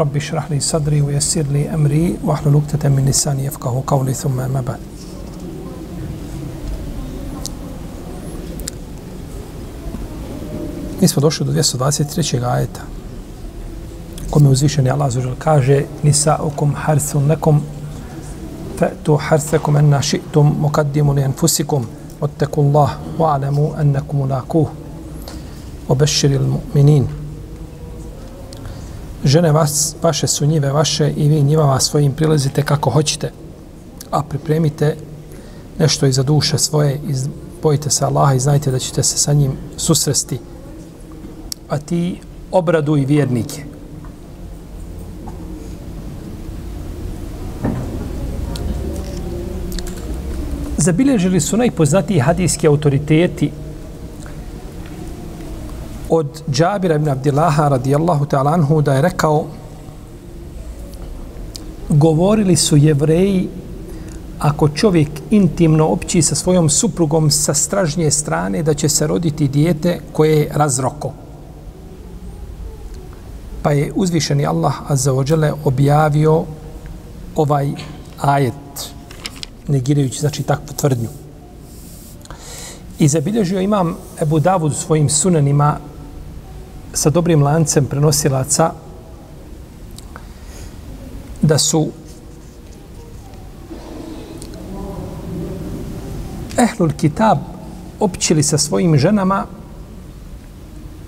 رب اشرح لي صدري ويسر لي أمري واحلل عقدة من لساني يفقه قولي ثم أما بعد Mi smo došli do 223. ajeta kome uzvišeni Allah zažel kaže nisa ukum harthun nekom fa'tu harthakum anna ši'tum muqaddimu li anfusikum wattaku Allah wa'alamu annakum mulakuh obeširi mu'minin žene vas, vaše su njive vaše i vi njivama svojim prilazite kako hoćete a pripremite nešto iza duše svoje iz, bojite se Allaha i znajte da ćete se sa njim susresti. A ti obraduj vjernike. Zabilježili su najpoznatiji hadijski autoriteti od Džabira ibn Abdillaha radijallahu ta'ala anhu da je rekao govorili su jevreji ako čovjek intimno opći sa svojom suprugom sa stražnje strane da će se roditi dijete koje je razroko. Pa je uzvišeni Allah azza objavio ovaj ajet negirajući znači takvu tvrdnju. I zabilježio imam Ebu Davud svojim sunanima sa dobrim lancem prenosilaca da su Ehlul Kitab općili sa svojim ženama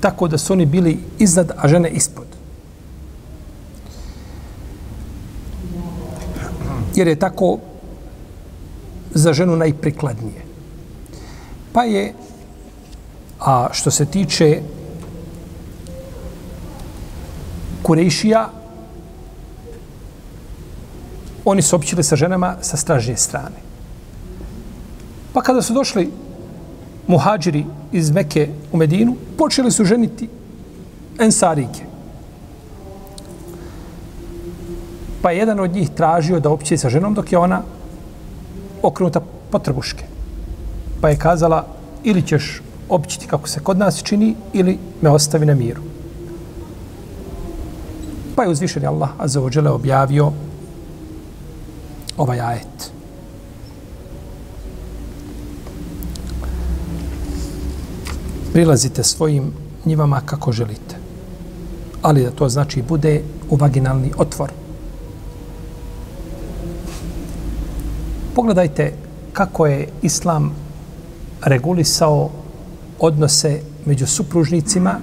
tako da su oni bili iznad, a žene ispod. Jer je tako za ženu najprikladnije. Pa je, a što se tiče Kurejšija, oni su općili sa ženama sa stražnje strane. Pa kada su došli muhađiri iz Meke u Medinu, počeli su ženiti ensarike. Pa je jedan od njih tražio da opće sa ženom dok je ona okrenuta potrbuške. Pa je kazala, ili ćeš općiti kako se kod nas čini, ili me ostavi na miru. Pa je uzvišen Allah Azza wa objavio ovaj ajet. Prilazite svojim njivama kako želite. Ali da to znači bude u vaginalni otvor. Pogledajte kako je Islam regulisao odnose među supružnicima,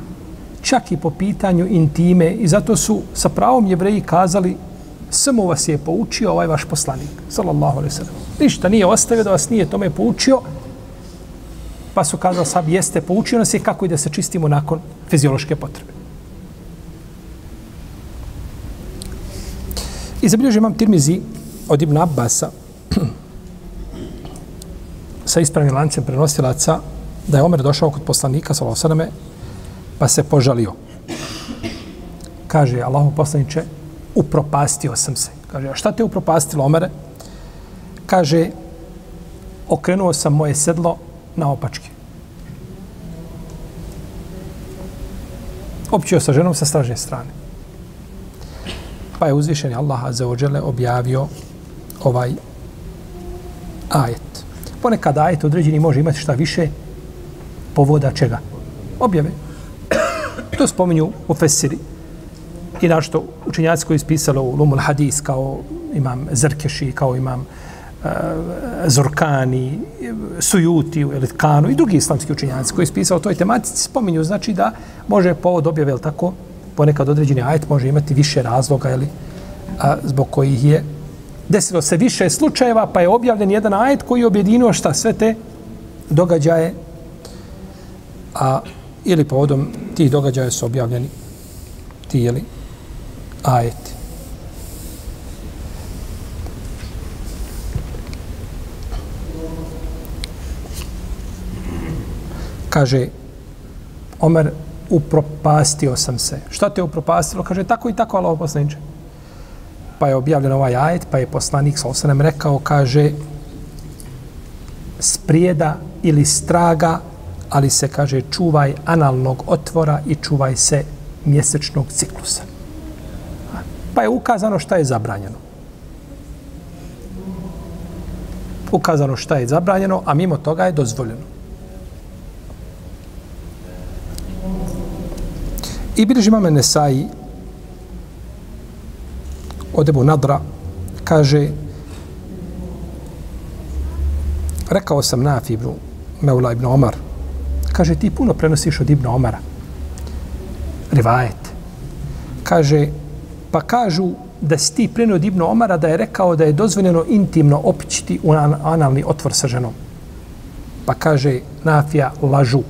čak i po pitanju intime i zato su sa pravom jevreji kazali samo vas je poučio ovaj vaš poslanik, sallallahu alaihi sallam. Ništa nije ostavio da vas nije tome poučio, pa su kazali sad jeste poučio nas je kako i da se čistimo nakon fiziološke potrebe. I zabilježio imam Tirmizi od Ibn Abbasa, sa ispravnim lancem prenosilaca da je Omer došao kod poslanika sallallahu pa se požalio. Kaže Allahu poslaniče, upropastio sam se. Kaže, a šta te upropastilo, Omere? Kaže, okrenuo sam moje sedlo na opačke. Općio sa ženom sa stražne strane. Pa je uzvišen Allah Azza wa objavio ovaj ajet ponekad ajet određeni može imati šta više povoda čega? Objave. To spominju u Fesiri. I našto učenjaci koji ispisalo u Lumul Hadis kao imam Zrkeši, kao imam uh, Zorkani, Sujuti, Elitkanu i drugi islamski učenjaci koji ispisao toj tematici spominju znači da može povod objave, jel tako, ponekad određeni ajet može imati više razloga, ili, a, zbog kojih je desilo se više slučajeva, pa je objavljen jedan ajet koji je objedinio šta sve te događaje, a ili povodom ti događaje su objavljeni ti jeli ajeti. Kaže, Omer, upropastio sam se. Šta te upropastilo? Kaže, tako i tako, Allah poslaniče. Pa je objavljen ovaj ajet, pa je poslanik sa osanem rekao, kaže, sprijeda ili straga ali se, kaže, čuvaj analnog otvora i čuvaj se mjesečnog ciklusa. Pa je ukazano šta je zabranjeno. Ukazano šta je zabranjeno, a mimo toga je dozvoljeno. I bilježi mame Nesai od Ebu Nadra kaže rekao sam na Ibnu Meula ibn Omar kaže ti puno prenosiš od Ibn Omara. Rivajet. Kaže pa kažu da si ti prenio od Ibn Omara da je rekao da je dozvoljeno intimno opićiti u analni otvor sa ženom. Pa kaže Nafija lažu.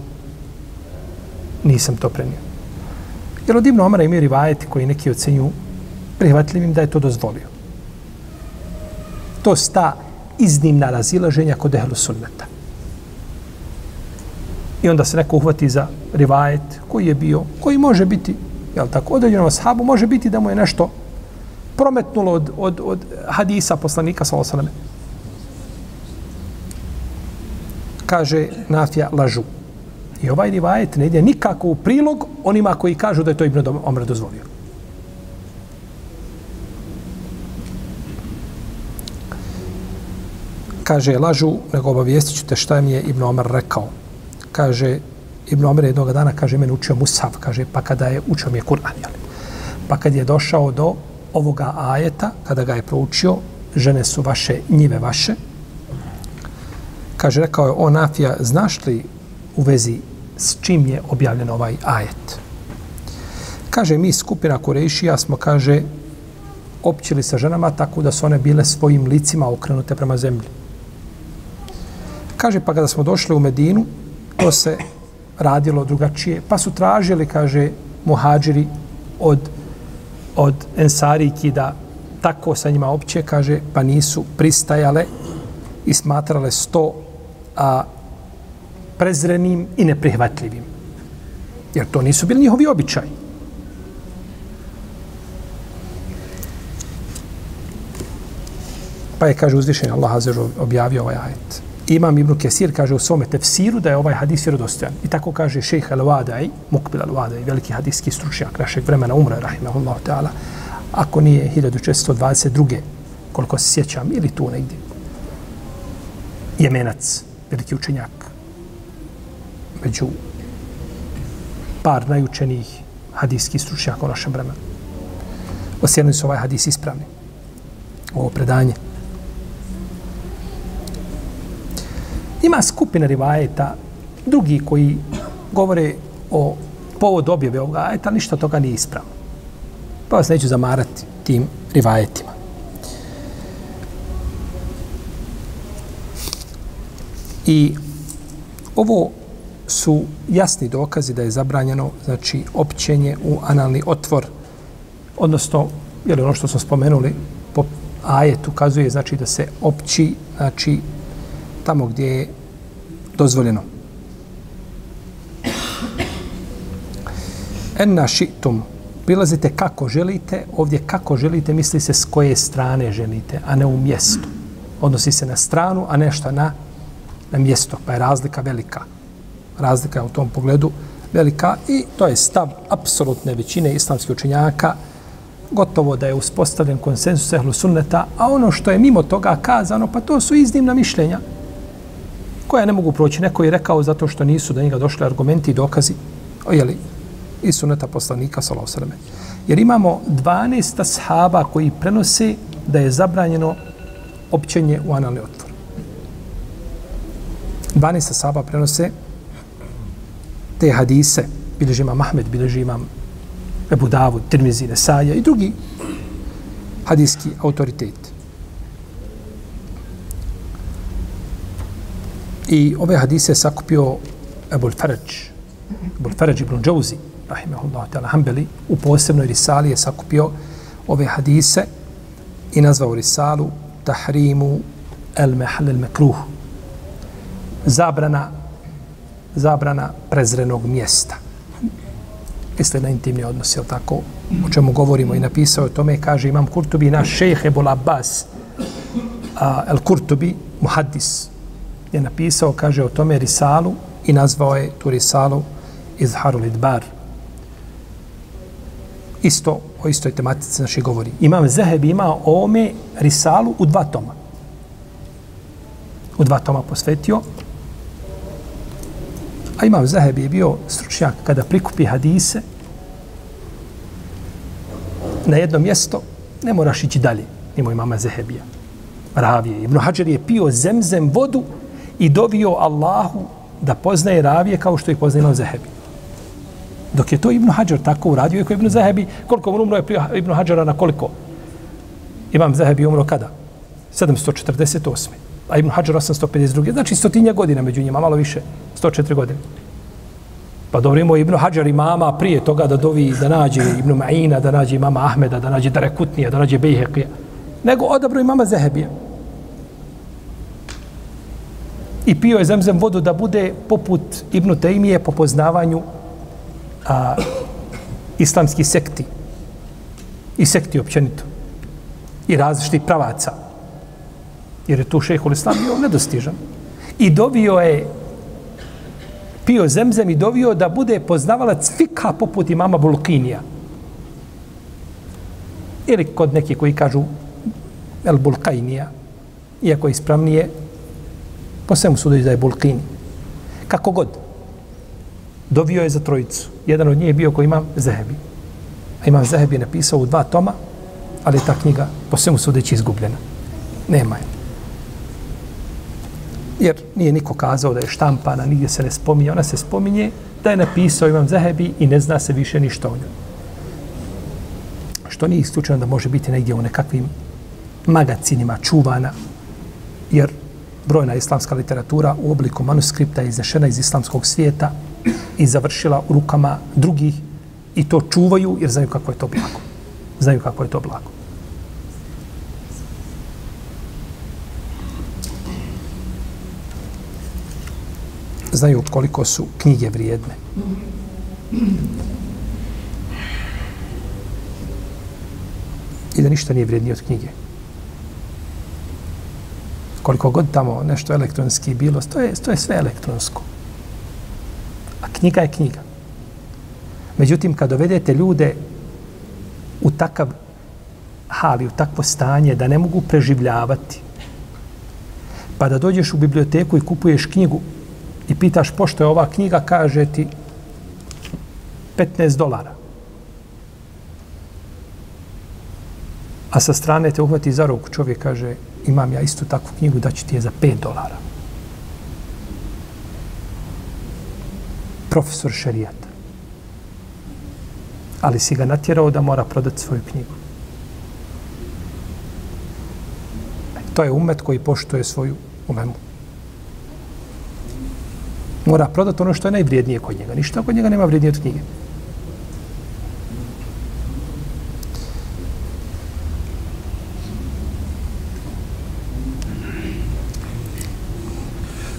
Nisam to prenio. Jer od Ibn Omara imaju rivajeti koji neki ocenju prihvatljivim da je to dozvolio. To sta iznimna razilaženja kod ehlu sunneta. I onda se neko uhvati za rivajet koji je bio, koji može biti, jel tako, određenom ashabu, može biti da mu je nešto prometnulo od, od, od hadisa poslanika sa osaname. Kaže Nafija lažu. I ovaj rivajet ne ide nikako u prilog onima koji kažu da je to Ibn Omer dozvolio. Kaže, lažu, nego obavijestit ću te šta mi je Ibn Omer rekao. Kaže, Ibn Omer jednog dana, kaže, meni učio Musav, kaže, pa kada je učio mi je Kur'an, jel? Pa kad je došao do ovoga ajeta, kada ga je proučio, žene su vaše, njive vaše, kaže, rekao je, o Nafija, znaš li u vezi s čim je objavljen ovaj ajet. Kaže, mi skupina Kurešija smo, kaže, općili sa ženama tako da su one bile svojim licima okrenute prema zemlji. Kaže, pa kada smo došli u Medinu, to se radilo drugačije, pa su tražili, kaže, muhađiri od, od Ensariki da tako sa njima opće, kaže, pa nisu pristajale i smatrale sto a, prezrenim i neprihvatljivim. Jer to nisu bili njihovi običaj. Pa je, kaže, uzvišen Allah Azeru objavio ovaj ajet. Imam Ibn Kesir kaže u svome tefsiru da je ovaj hadis vjerodostojan. I tako kaže šejh Al-Wadai, Mukbil Al-Wadai, veliki hadijski stručnjak našeg vremena umre, rahimahullahu ta'ala, ako nije 1622. koliko se sjećam, ili tu negdje. Jemenac, veliki učenjak, među par najučenijih hadijskih stručnjaka u našem vremenu. Osijenili su ovaj hadis ispravni. Ovo predanje. Ima skupina rivajeta, drugi koji govore o povod objave ovoga ajeta, ništa toga nije ispravno. Pa vas neću zamarati tim rivajetima. I ovo su jasni dokazi da je zabranjeno znači općenje u analni otvor odnosno je ono što smo spomenuli po ajet ukazuje znači da se opći znači tamo gdje je dozvoljeno. Enna šitum. Prilazite kako želite ovdje kako želite misli se s koje strane želite a ne u mjestu. Odnosi se na stranu a nešto na na mjesto pa je razlika velika. Razlika je u tom pogledu velika i to je stav apsolutne većine islamskih učenjaka. Gotovo da je uspostavljen konsensus ehlu sunneta, a ono što je mimo toga kazano, pa to su iznimna mišljenja koja ne mogu proći. Neko je rekao zato što nisu da njega došli argumenti i dokazi o jeli, i suneta poslanika sallallahu Jer imamo 12 sahaba koji prenose da je zabranjeno općenje u analni otvor. 12 sahaba prenose te hadise, bilježi imam Ahmed, bilježi imam Ebu Davud, Tirmizi, Nesaja i drugi hadijski autoriteti. I ove hadise sakupio Ebul Faraj, Ebul Faraj ibn Džauzi, rahimahullahu ta'ala, Hanbeli, u posebnoj risali je sakupio ove hadise i nazvao risalu Tahrimu el mehal el mekruh. Zabrana zabrana prezrenog mjesta. Misle na intimni odnos, je tako? O čemu govorimo i napisao o tome, kaže Imam Kurtubi, naš šejh Ebul Abbas, a, El Kurtubi, muhaddis, je napisao, kaže o tome Risalu i nazvao je tu Risalu Izharu Idbar. Isto, o istoj tematici naši govori. Imam Zeheb ima o ome Risalu u dva toma. U dva toma posvetio. A Imam Zeheb je bio stručnjak kada prikupi hadise na jedno mjesto, ne moraš ići dalje. mimo imama Zehebija. Ravije. Ibn Hajar je pio zemzem vodu i dovio Allahu da poznaje ravije kao što ih poznaje Imam Zehebi. Dok je to Ibn Hajar tako uradio, iako Ibn Zehebi, koliko on umro je prije Ibn Hajara na koliko? Imam Zehebi umro kada? 748. A Ibn Hajar 852. Znači stotinja godina među njima, malo više. 104 godine. Pa dobro imao Ibn Hajar imama prije toga da dovi, da nađe Ibn Ma'ina, da nađe imama Ahmeda, da nađe Darekutnija, da nađe Bejheqija. Nego odabro imama Zehebija. I pio je zemzem vodu da bude poput Ibnu Tejmije po poznavanju a, islamski sekti i sekti općenito i različitih pravaca. Jer je tu šehol islam bio nedostižan. I dovio je pio zemzem i dovio da bude poznavalac fika poput imama Bulkinija. Ili kod neki koji kažu El Bulkainija, iako je ispravnije, po svemu sudeći da je Bulkini. Kako god. Dovio je za trojicu. Jedan od njih je bio koji ima Zehebi. A imam Zehebi napisao u dva toma, ali ta knjiga po svemu sudeći izgubljena. Nema je. Jer nije niko kazao da je štampana, nigdje se ne spominje. Ona se spominje da je napisao Imam Zehebi i ne zna se više ništa o njoj. Što nije isključeno da može biti negdje u nekakvim magacinima čuvana, jer brojna islamska literatura u obliku manuskripta je iznešena iz islamskog svijeta i završila u rukama drugih i to čuvaju jer znaju kako je to blago. Znaju kako je to blago. Znaju koliko su knjige vrijedne. I da ništa nije vrijednije od knjige koliko god tamo nešto elektronski bilo, to je, to je sve elektronsko. A knjiga je knjiga. Međutim, kad dovedete ljude u takav hali, u takvo stanje da ne mogu preživljavati, pa da dođeš u biblioteku i kupuješ knjigu i pitaš pošto je ova knjiga, kaže ti 15 dolara. A sa strane te uhvati za ruku, čovjek kaže, imam ja istu takvu knjigu, da ću ti je za 5 dolara. Profesor šerijata. Ali si ga natjerao da mora prodati svoju knjigu. E, to je umet koji poštuje svoju umemu. Mora prodati ono što je najvrijednije kod njega. Ništa kod njega nema vrijednije od knjige.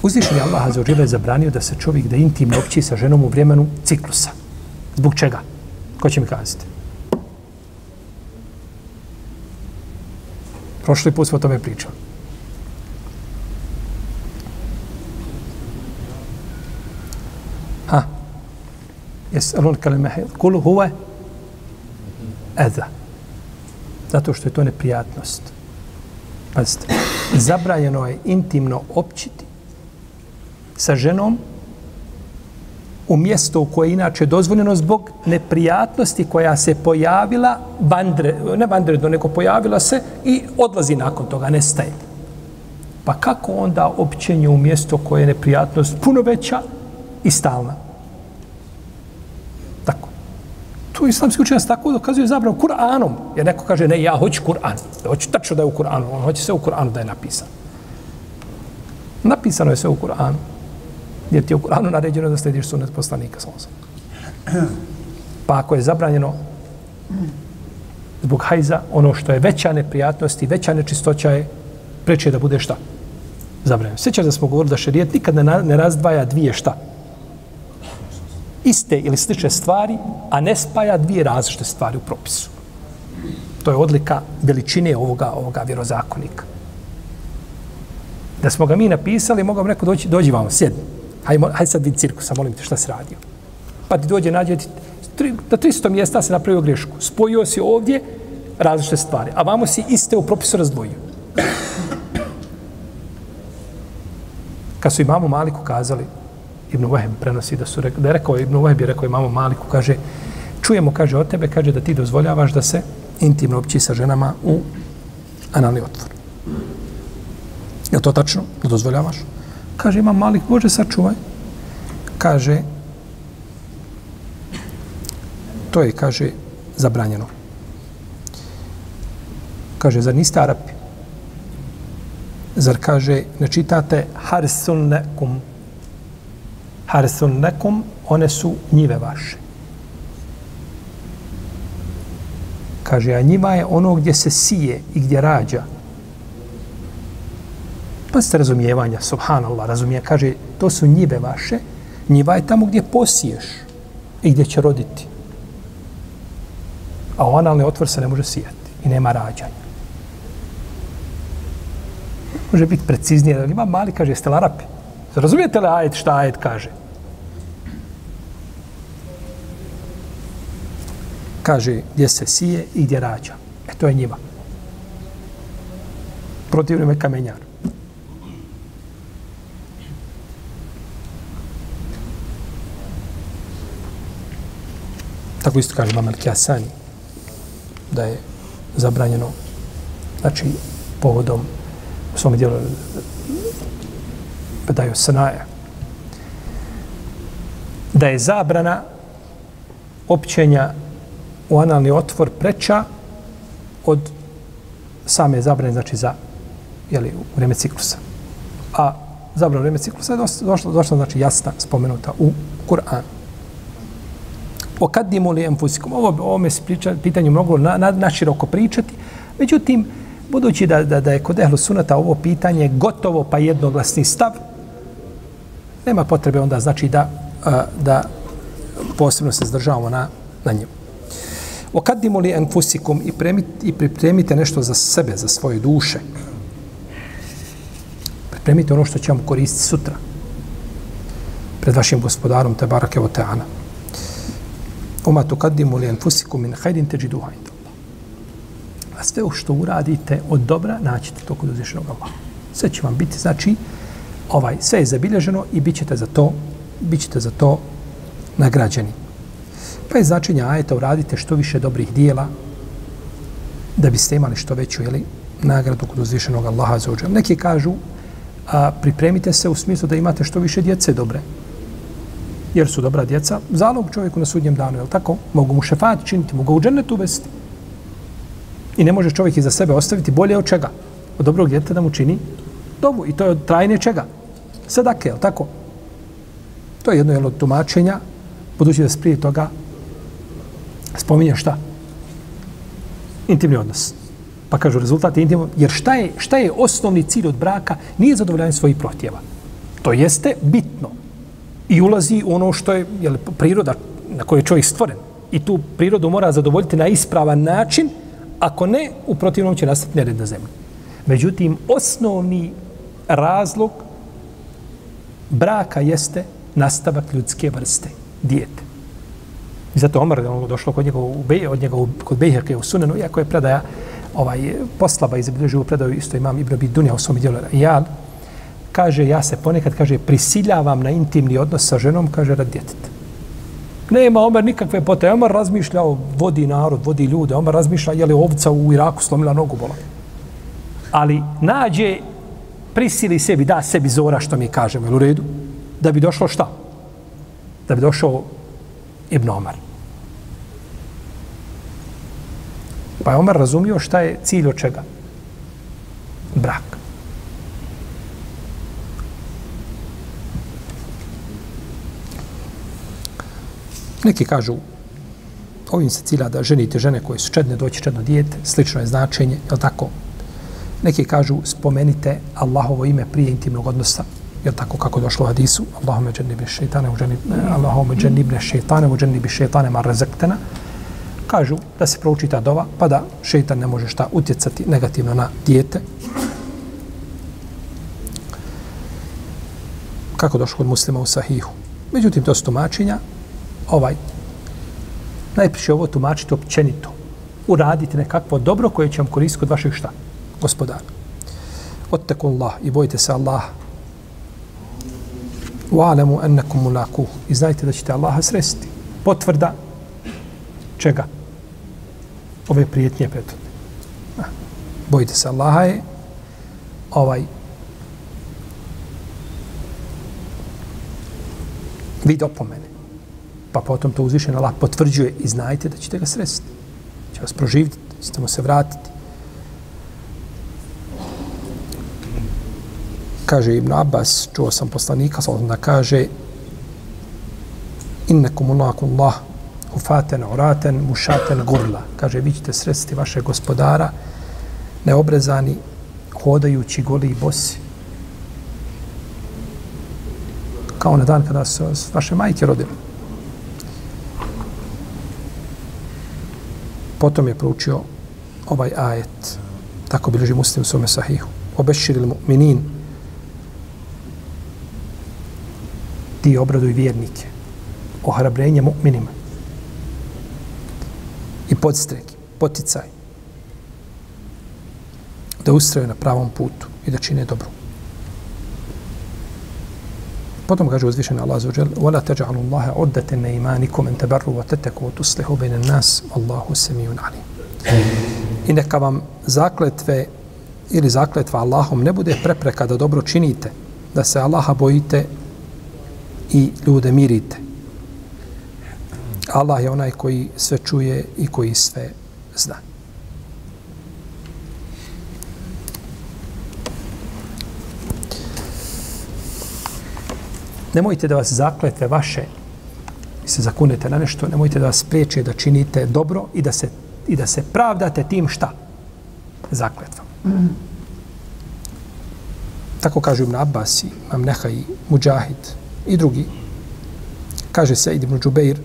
Uzvišen je Allah za je zabranio da se čovjek da intimno opći sa ženom u vremenu ciklusa. Zbog čega? Ko će mi kazati? Prošli put smo o tome pričali. Ha? Jes alun kale. Kul huve eza. Zato što je to neprijatnost. Pazite, zabranjeno je intimno općiti sa ženom u mjesto u koje je inače dozvoljeno zbog neprijatnosti koja se pojavila, bandre, ne bandredno, nego pojavila se i odlazi nakon toga, nestaje. Pa kako onda općenje u mjesto koje je neprijatnost puno veća i stalna? Tako. Tu islamski učenjac tako dokazuje zabrano Kur'anom. Jer neko kaže, ne, ja hoću Kur'an. Ja hoću tačno da je u Kur'anu. On hoće sve u Kur'anu da je napisano. Napisano je sve u Kur'anu. Jer ti je u Kur'anu naređeno da slediš sunet poslanika sa Pa ako je zabranjeno zbog hajza, ono što je veća neprijatnost i veća nečistoća je preče da bude šta? Zabranjeno. Sjećaš da smo govorili da šerijet nikad ne, ne razdvaja dvije šta? iste ili slične stvari, a ne spaja dvije različite stvari u propisu. To je odlika veličine ovoga, ovoga vjerozakonika. Da smo ga mi napisali, mogao bi neko doći, dođi vam, sjedni. Hajde, hajde sad vidi cirkusa, molim te, šta se radio. Pa ti dođe, nađe ti, tri, na 300 mjesta se napravio grešku. Spojio si ovdje različite stvari, a vamo si iste u propisu razdvojio. Kad su imamu Maliku kazali, Ibn Waheb prenosi da su rekao, da je rekao, Ibn Waheb je rekao imamu Maliku, kaže, čujemo, kaže, od tebe, kaže, da ti dozvoljavaš da se intimno opći sa ženama u analni otvor. Je to tačno? Da dozvoljavaš? Kaže, imam Malik, Bože, sačuvaj. Kaže, to je, kaže, zabranjeno. Kaže, zar niste Arapi? Zar kaže, ne čitate harsun nekum? Harsun nekum, one su njive vaše. Kaže, a njiva je ono gdje se sije i gdje rađa. Pa razumijevanja, subhanallah, razumije. Kaže, to su njive vaše. Njiva je tamo gdje posiješ i gdje će roditi. A u analni otvor se ne može sijati i nema rađanja. Može biti preciznije. Ima mali, kaže, jeste larapi? Razumijete li ajet šta ajet kaže? Kaže, gdje se sije i gdje rađa. E, to je njima. Protivno je kamenjar. Tako isto kaže Mamel Kjasani da je zabranjeno znači povodom u svom dijelu predaju sanaja da je zabrana općenja u analni otvor preča od same zabrane, znači za jeli, u vreme ciklusa. A zabrana u vreme ciklusa je došla, došla znači jasna spomenuta u Kur'anu. O li enfusikom? Ovo, ovome se priča, pitanju mnogo na, na, naširoko pričati. Međutim, budući da, da, da je kod Ehlu Sunata ovo pitanje gotovo pa jednoglasni stav, nema potrebe onda znači da, da posebno se zdržavamo na, na njemu. O li enfusikom i, i pripremite nešto za sebe, za svoje duše. Pripremite ono što će vam koristiti sutra pred vašim gospodarom te barake. Oma tu kaddimu li enfusikum min hajdin te džiduha inda A sve što uradite od dobra, naćete to kod uzvišenog Allah. Sve će vam biti, znači, ovaj, sve je zabilježeno i bit ćete za to, bit ćete za to nagrađeni. Pa je značenje ajeta uradite što više dobrih dijela da biste imali što veću jeli, nagradu kod uzvišenog Allaha za uđel. Neki kažu a, pripremite se u smislu da imate što više djece dobre jer su dobra djeca, zalog čovjeku na sudnjem danu, je tako? Mogu mu šefat činiti, mogu u džennetu uvesti. I ne može čovjek iza sebe ostaviti bolje od čega? Od dobrog djeta da mu čini dobu. I to je od trajne čega? Sadake, je tako? To je jedno od tumačenja, budući da se prije toga spominje šta? Intimni odnos. Pa kažu rezultat intimno, jer šta je, šta je osnovni cilj od braka? Nije zadovoljanje svojih prohtjeva. To jeste bitno i ulazi u ono što je jel, priroda na kojoj je čovjek stvoren. I tu prirodu mora zadovoljiti na ispravan način, ako ne, u protivnom će nastati nered na zemlji. Međutim, osnovni razlog braka jeste nastavak ljudske vrste, dijete. I zato Omar, je došlo kod njega, u od njega u, kod Bejherke u Sunanu, iako je predaja ovaj, poslaba iz Ibn predaju, isto imam Ibn Dunja u svom dijelu Rijal, kaže, ja se ponekad, kaže, prisiljavam na intimni odnos sa ženom, kaže, rad djeteta. Nema Omer nikakve potrebe. Omer razmišlja vodi narod, vodi ljude. Omer razmišlja je li ovca u Iraku slomila nogu bola. Ali nađe, prisili sebi, da sebi zora što mi kažemo, u redu? Da bi došlo šta? Da bi došao Ibn Omer. Pa je Omer razumio šta je cilj od čega? Brak. Neki kažu, ovim se cilja da ženite žene koje su čedne, doći čedno dijete, slično je značenje, je tako? Neki kažu, spomenite Allahovo ime prije intimnog odnosa, je tako kako došlo u hadisu, Allahume džennibi šeitane, eh, Allahume džennibi šeitane, u džennibi šeitane mar rezektena, kažu da se prouči ta dova, pa da šeitan ne može šta utjecati negativno na dijete. Kako došlo kod muslima u sahihu. Međutim, to su tumačenja, ovaj, najpriče ovo tumačiti općenito. Uradite nekakvo dobro koje će vam koristiti kod vašeg šta? Gospodara. Otteku Allah i bojite se Allah. U alemu ennekum mulaku. I znajte da ćete Allaha sresti. Potvrda čega? Ove prijetnje prethodne. Bojite se Allaha je ovaj vid opomene. Pa potom to uzvišen Allah potvrđuje i znajte da ćete ga sresti. Će vas proživiti, ćete mu se vratiti. Kaže Ibn Abbas, čuo sam poslanika, sa da kaže innekum unakum Allah hufaten, oraten, mušaten, gurla. Kaže, vi ćete sresti vaše gospodara neobrezani, hodajući goli i bosi. Kao na dan kada su vaše majke rodile. Potom je proučio ovaj ajet. Tako bilježi muslim u svome sahihu. Obeširil mu'minin. Ti obraduj vjernike. Ohrabrenje mu'minima i podstrek, poticaj da ustraju na pravom putu i da čine dobro. Potom kaže uzvišen Allah za uđel وَلَا تَجْعَلُوا اللَّهَ عُدَّةً نَيْمَانِكُمْ اَنْ تَبَرُّوا وَتَتَكُوا وَتُسْلِحُوا بَيْنَ النَّاسِ وَاللَّهُ سَمِيٌ عَلِيمٌ I neka vam zakletve ili zakletva Allahom ne bude prepreka da dobro činite, da se Allaha bojite i ljude mirite. Allah je onaj koji sve čuje i koji sve zna. Nemojte da vas zakletve vaše i se zakunete na nešto, nemojte da vas spriječe da činite dobro i da se, i da se pravdate tim šta? Zakletvom. Mm. Tako kažu Ibn Abbas i Imam i Mujahid i drugi. Kaže se Ibn Džubeir,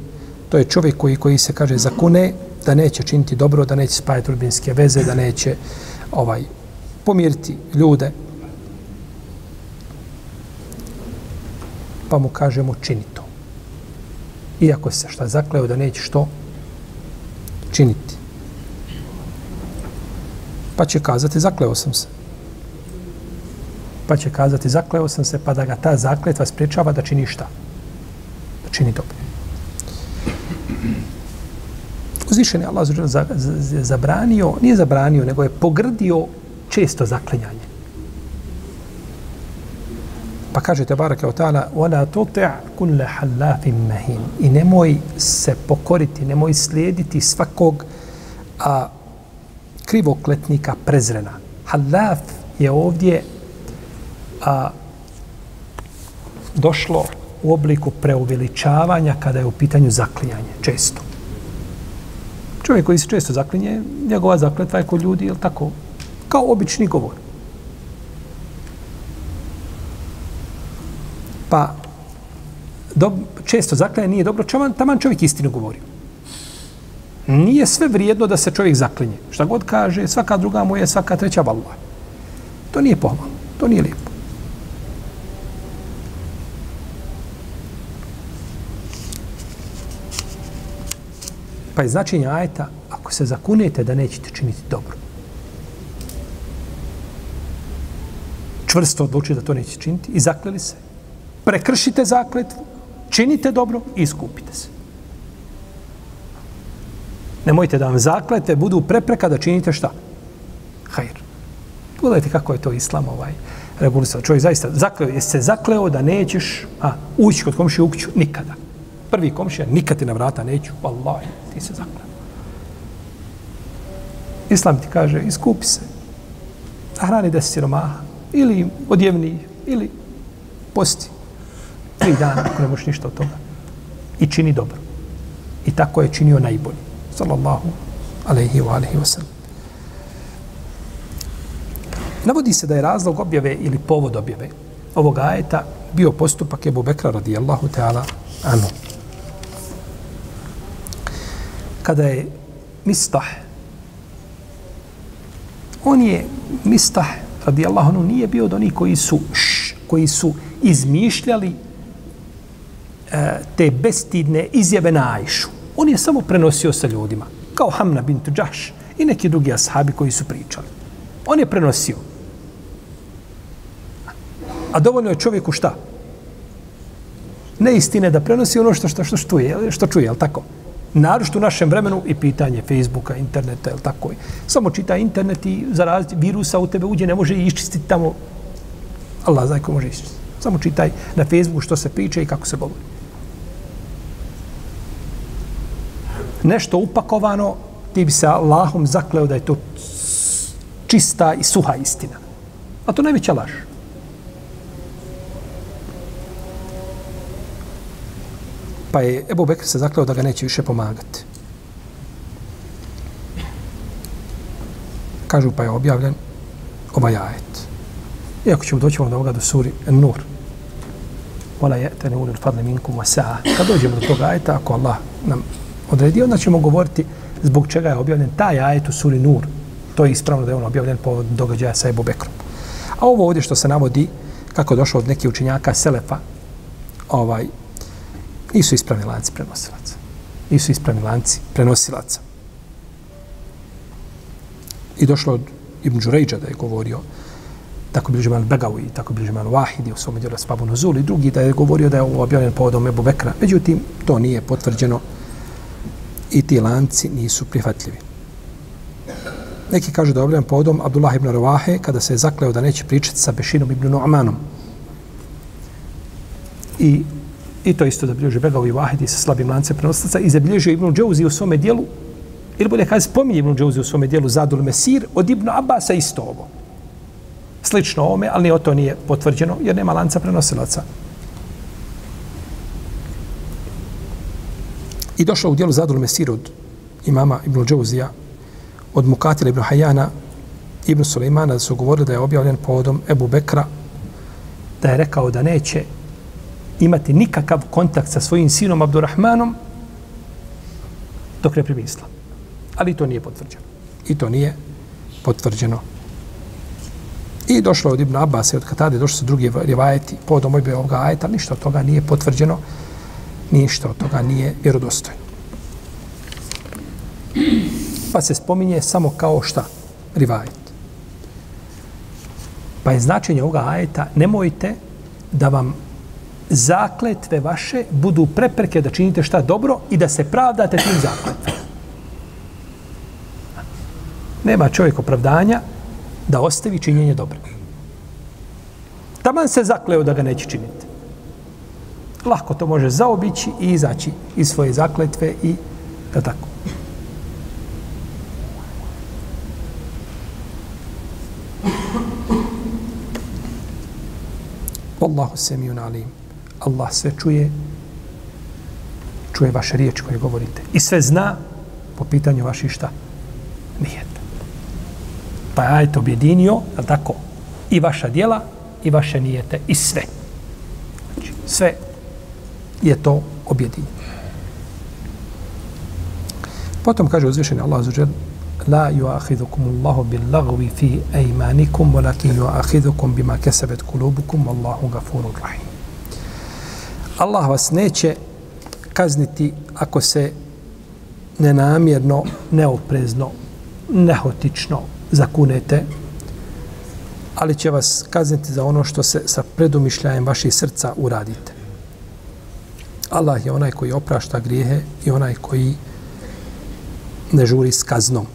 To je čovjek koji koji se kaže zakune da neće činiti dobro, da neće spajati rodbinske veze, da neće ovaj pomiriti ljude. Pa mu kažemo čini to. Iako se šta zakleo da neće što činiti. Pa će kazati zakleo sam se. Pa će kazati zakleo sam se pa da ga ta zakletva spriječava da čini šta? Da čini dobro. Uzvišen je Allah zabranio, nije zabranio, nego je pogrdio često zaklinjanje. Pa kaže te barake o ta'ala وَلَا تُطِعْ كُلَّ حَلَّافٍ مَهِينٍ I nemoj se pokoriti, nemoj slijediti svakog a, krivokletnika prezrena. Halaf je ovdje a, došlo u obliku preuveličavanja kada je u pitanju zaklinjanje, često. Čovjek koji se često zaklinje, njegova zakletva je kod ljudi, je tako? Kao obični govor. Pa, do, često zaklinje nije dobro, čovan, taman čovjek istinu govori. Nije sve vrijedno da se čovjek zaklinje. Šta god kaže, svaka druga mu je, svaka treća valua. To nije pohvalno, to nije lijepo. Pa je značenje ajeta, ako se zakunete da nećete činiti dobro. Čvrsto odlučite da to nećete činiti i zakleli se. Prekršite zakletvu, činite dobro i iskupite se. Nemojte da vam zaklete budu prepreka da činite šta? Hajr. Pogledajte kako je to islam ovaj regulisao. Čovjek zaista zakleo, jesi se zakleo da nećeš a, ući kod komšije u kuću? Nikada prvi komšija, nikad ti na vrata neću, Allah, ti se zakleo. Islam ti kaže, iskupi se, hrani deset siromaha, ili odjevni, ili posti. Tri dana, ako ne možeš ništa od toga. I čini dobro. I tako je činio najbolji. Sallallahu alaihi wa alaihi wa sallam. Navodi se da je razlog objave ili povod objave ovog ajeta bio postupak Ebu Bekra radijallahu ta'ala anu. Kada je Mistah, on je Mistah radijallahu anu nije bio od onih koji su š, koji su izmišljali E, te bestidne izjave na Ajšu. On je samo prenosio sa ljudima, kao Hamna bint Đaš i neki drugi ashabi koji su pričali. On je prenosio. A dovoljno je čovjeku šta? Ne istine da prenosi ono što, što, što, što, je, što čuje, je tako? Narošto u našem vremenu i pitanje Facebooka, interneta, je tako? Samo čita internet i zaraziti virusa u tebe uđe, ne može iščistiti tamo. Allah zna ko može iščistiti. Samo čitaj na Facebooku što se priča i kako se govori. Nešto upakovano, ti bi se Allahom zakleo da je to čista i suha istina. A to najveća laž. Pa je Ebu Bekr se zakleo da ga neće više pomagati. Kažu pa je objavljen ovaj ajet. Iako ćemo doći do ovoga do suri Nur. Wala ya'tani ulul fadli minkum wa sa'a. Kad dođemo do toga ajeta, ako Allah nam odredio, onda ćemo govoriti zbog čega je objavljen taj ajet u suri Nur. To je ispravno da je on objavljen po događaja sa Ebu Bekrom. A ovo ovdje što se navodi, kako je došlo od nekih učenjaka Selefa, ovaj, nisu ispravni lanci prenosilaca. Nisu ispravni lanci prenosilaca. I došlo od Ibn Đurejđa da je govorio tako bilježi mal Begawi, tako bilježi mal Wahidi u svom djelu Spabu Nuzul i drugi da je govorio da je ovo objavljen povodom Ebu Bekra. Međutim, to nije potvrđeno i ti lanci nisu prihvatljivi. Neki kažu da je obljen povodom Abdullah ibn Ravahe kada se je zakleo da neće pričati sa Bešinom ibn Nu'manom. I, I to isto da bilježi Begawi i Wahidi sa slabim lancem prenostaca i zabilježio Ibn Džauzi u svome dijelu ili bolje kada spominje Ibn Džauzi u svome dijelu Zadul Mesir od Ibn Abasa isto ovo slično ovome, ali o to nije potvrđeno, jer nema lanca prenosilaca. I došao u dijelu Zadul Mesir od imama Ibn Džauzija, od Mukatila Ibn Hajana, Ibn Sulejmana, da su govorili da je objavljen povodom Ebu Bekra, da je rekao da neće imati nikakav kontakt sa svojim sinom Abdurrahmanom dok ne primi islam. Ali to nije potvrđeno. I to nije potvrđeno. I došlo od Ibn Abbas i od Katade, došli su drugi rivajeti povodom domojbe ovoga ajeta, ništa od toga nije potvrđeno, ništa od toga nije vjerodostojno. Pa se spominje samo kao šta? Rivajet. Pa je značenje ovoga ajeta, nemojte da vam zakletve vaše budu prepreke da činite šta dobro i da se pravdate tim zakletvama. Nema čovjek opravdanja da ostavi činjenje dobro. Taman se zakleo da ga neće činiti. Lahko to može zaobići i izaći iz svoje zakletve i da tako. Allahu semiju alim. Allah sve čuje, čuje vaše riječi koje govorite. I sve zna po pitanju vaših šta? Nijeta. Pa je ajet objedinio, ali tako, i vaša dijela, i vaše nijete, i sve. Znači, sve je to objedinjeno. Potom kaže uzvišeni Allah za la yu'akhidhukum Allahu bil lagwi fi aymanikum walakin yu'akhidhukum bima kasabat qulubukum wallahu ghafurur rahim. Allah vas neće kazniti ako se nenamjerno, neoprezno, nehotično zakunete, ali će vas kazniti za ono što se sa predumišljajem vaših srca uradite. Allah je onaj koji oprašta grijehe i onaj koji ne žuri s kaznom.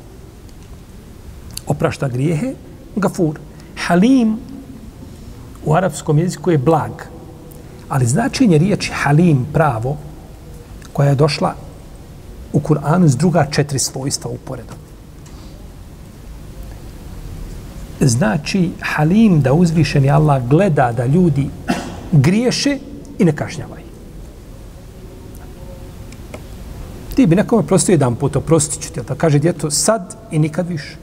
Oprašta grijehe, gafur. Halim u arapskom jeziku je blag. Ali značenje riječi halim pravo, koja je došla u Kur'anu s druga četiri svojstva uporedo. znači halim da uzvišeni Allah gleda da ljudi griješe i ne kažnjava Ti bi nekome prostio jedan put, oprostit ću ti, da kaže djeto sad i nikad više.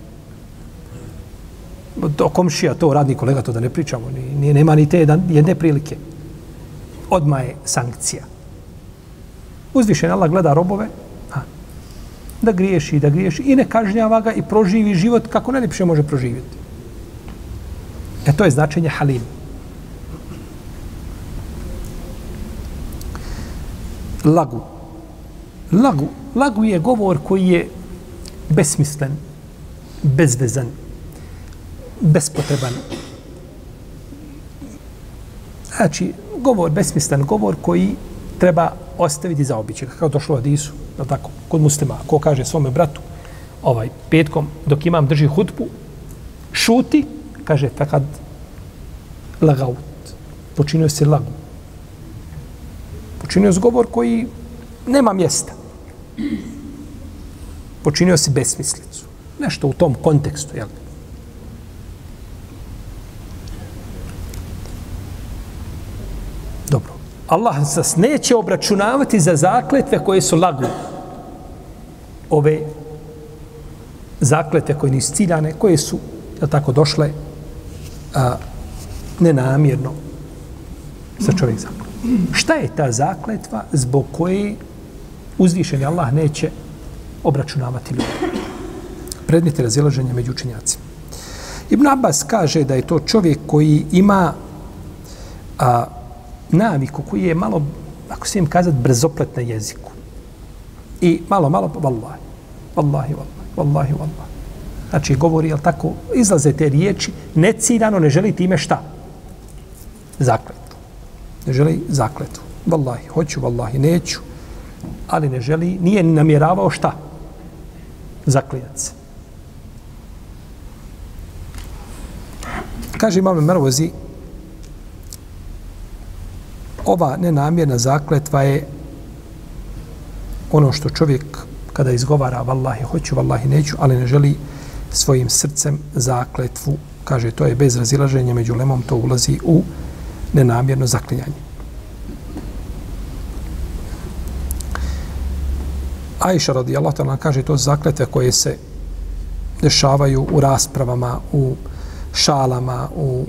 do komšija, to radni kolega, to da ne pričamo, ni, ni, nema ni te jedan, jedne prilike. Odma je sankcija. Uzvišen Allah gleda robove, a, da griješi, da griješi i ne kažnjava ga i proživi život kako najljepše može proživjeti. E to je značenje halim. Lagu. Lagu. Lagu je govor koji je besmislen, bezvezan, bespotreban. Znači, govor, besmislen govor koji treba ostaviti za običaj. Kako došlo od Isu, je tako, kod muslima, ko kaže svome bratu, ovaj, petkom, dok imam drži hutbu, šuti, kaže, fekad lagaut. Počinio se lagu. Počinio se govor koji nema mjesta. Počinio se besmislicu. Nešto u tom kontekstu, jel? Dobro. Allah nas neće obračunavati za zakletve koje su lagu. Ove zakletve koje nisu ciljane, koje su, jel tako, došle a, nenamjerno sa čovjek zakletve. Šta je ta zakletva zbog koje uzvišeni Allah neće obračunavati ljudi? Predmeti razilaženja među učinjacima. Ibn Abbas kaže da je to čovjek koji ima a, naviku, koji je malo, ako se im kazati, brzoplet na jeziku. I malo, malo, vallahi, vallahi, vallahi, vallahi, vallahi. Znači, govori, jel tako, izlaze te riječi, neciljano, ne želi time šta? Zaklet ne želi zakletu. Wallahi, hoću, wallahi, neću. Ali ne želi, nije namjeravao šta? Zaklijat se. Kaže Imam Mervozi, ova nenamjerna zakletva je ono što čovjek kada izgovara vallahi hoću, vallahi neću, ali ne želi svojim srcem zakletvu. Kaže, to je bez razilaženja među lemom, to ulazi u nenamjerno zaklinjanje. Ajša radijallahu ta'ala kaže to zakletve koje se dešavaju u raspravama, u šalama, u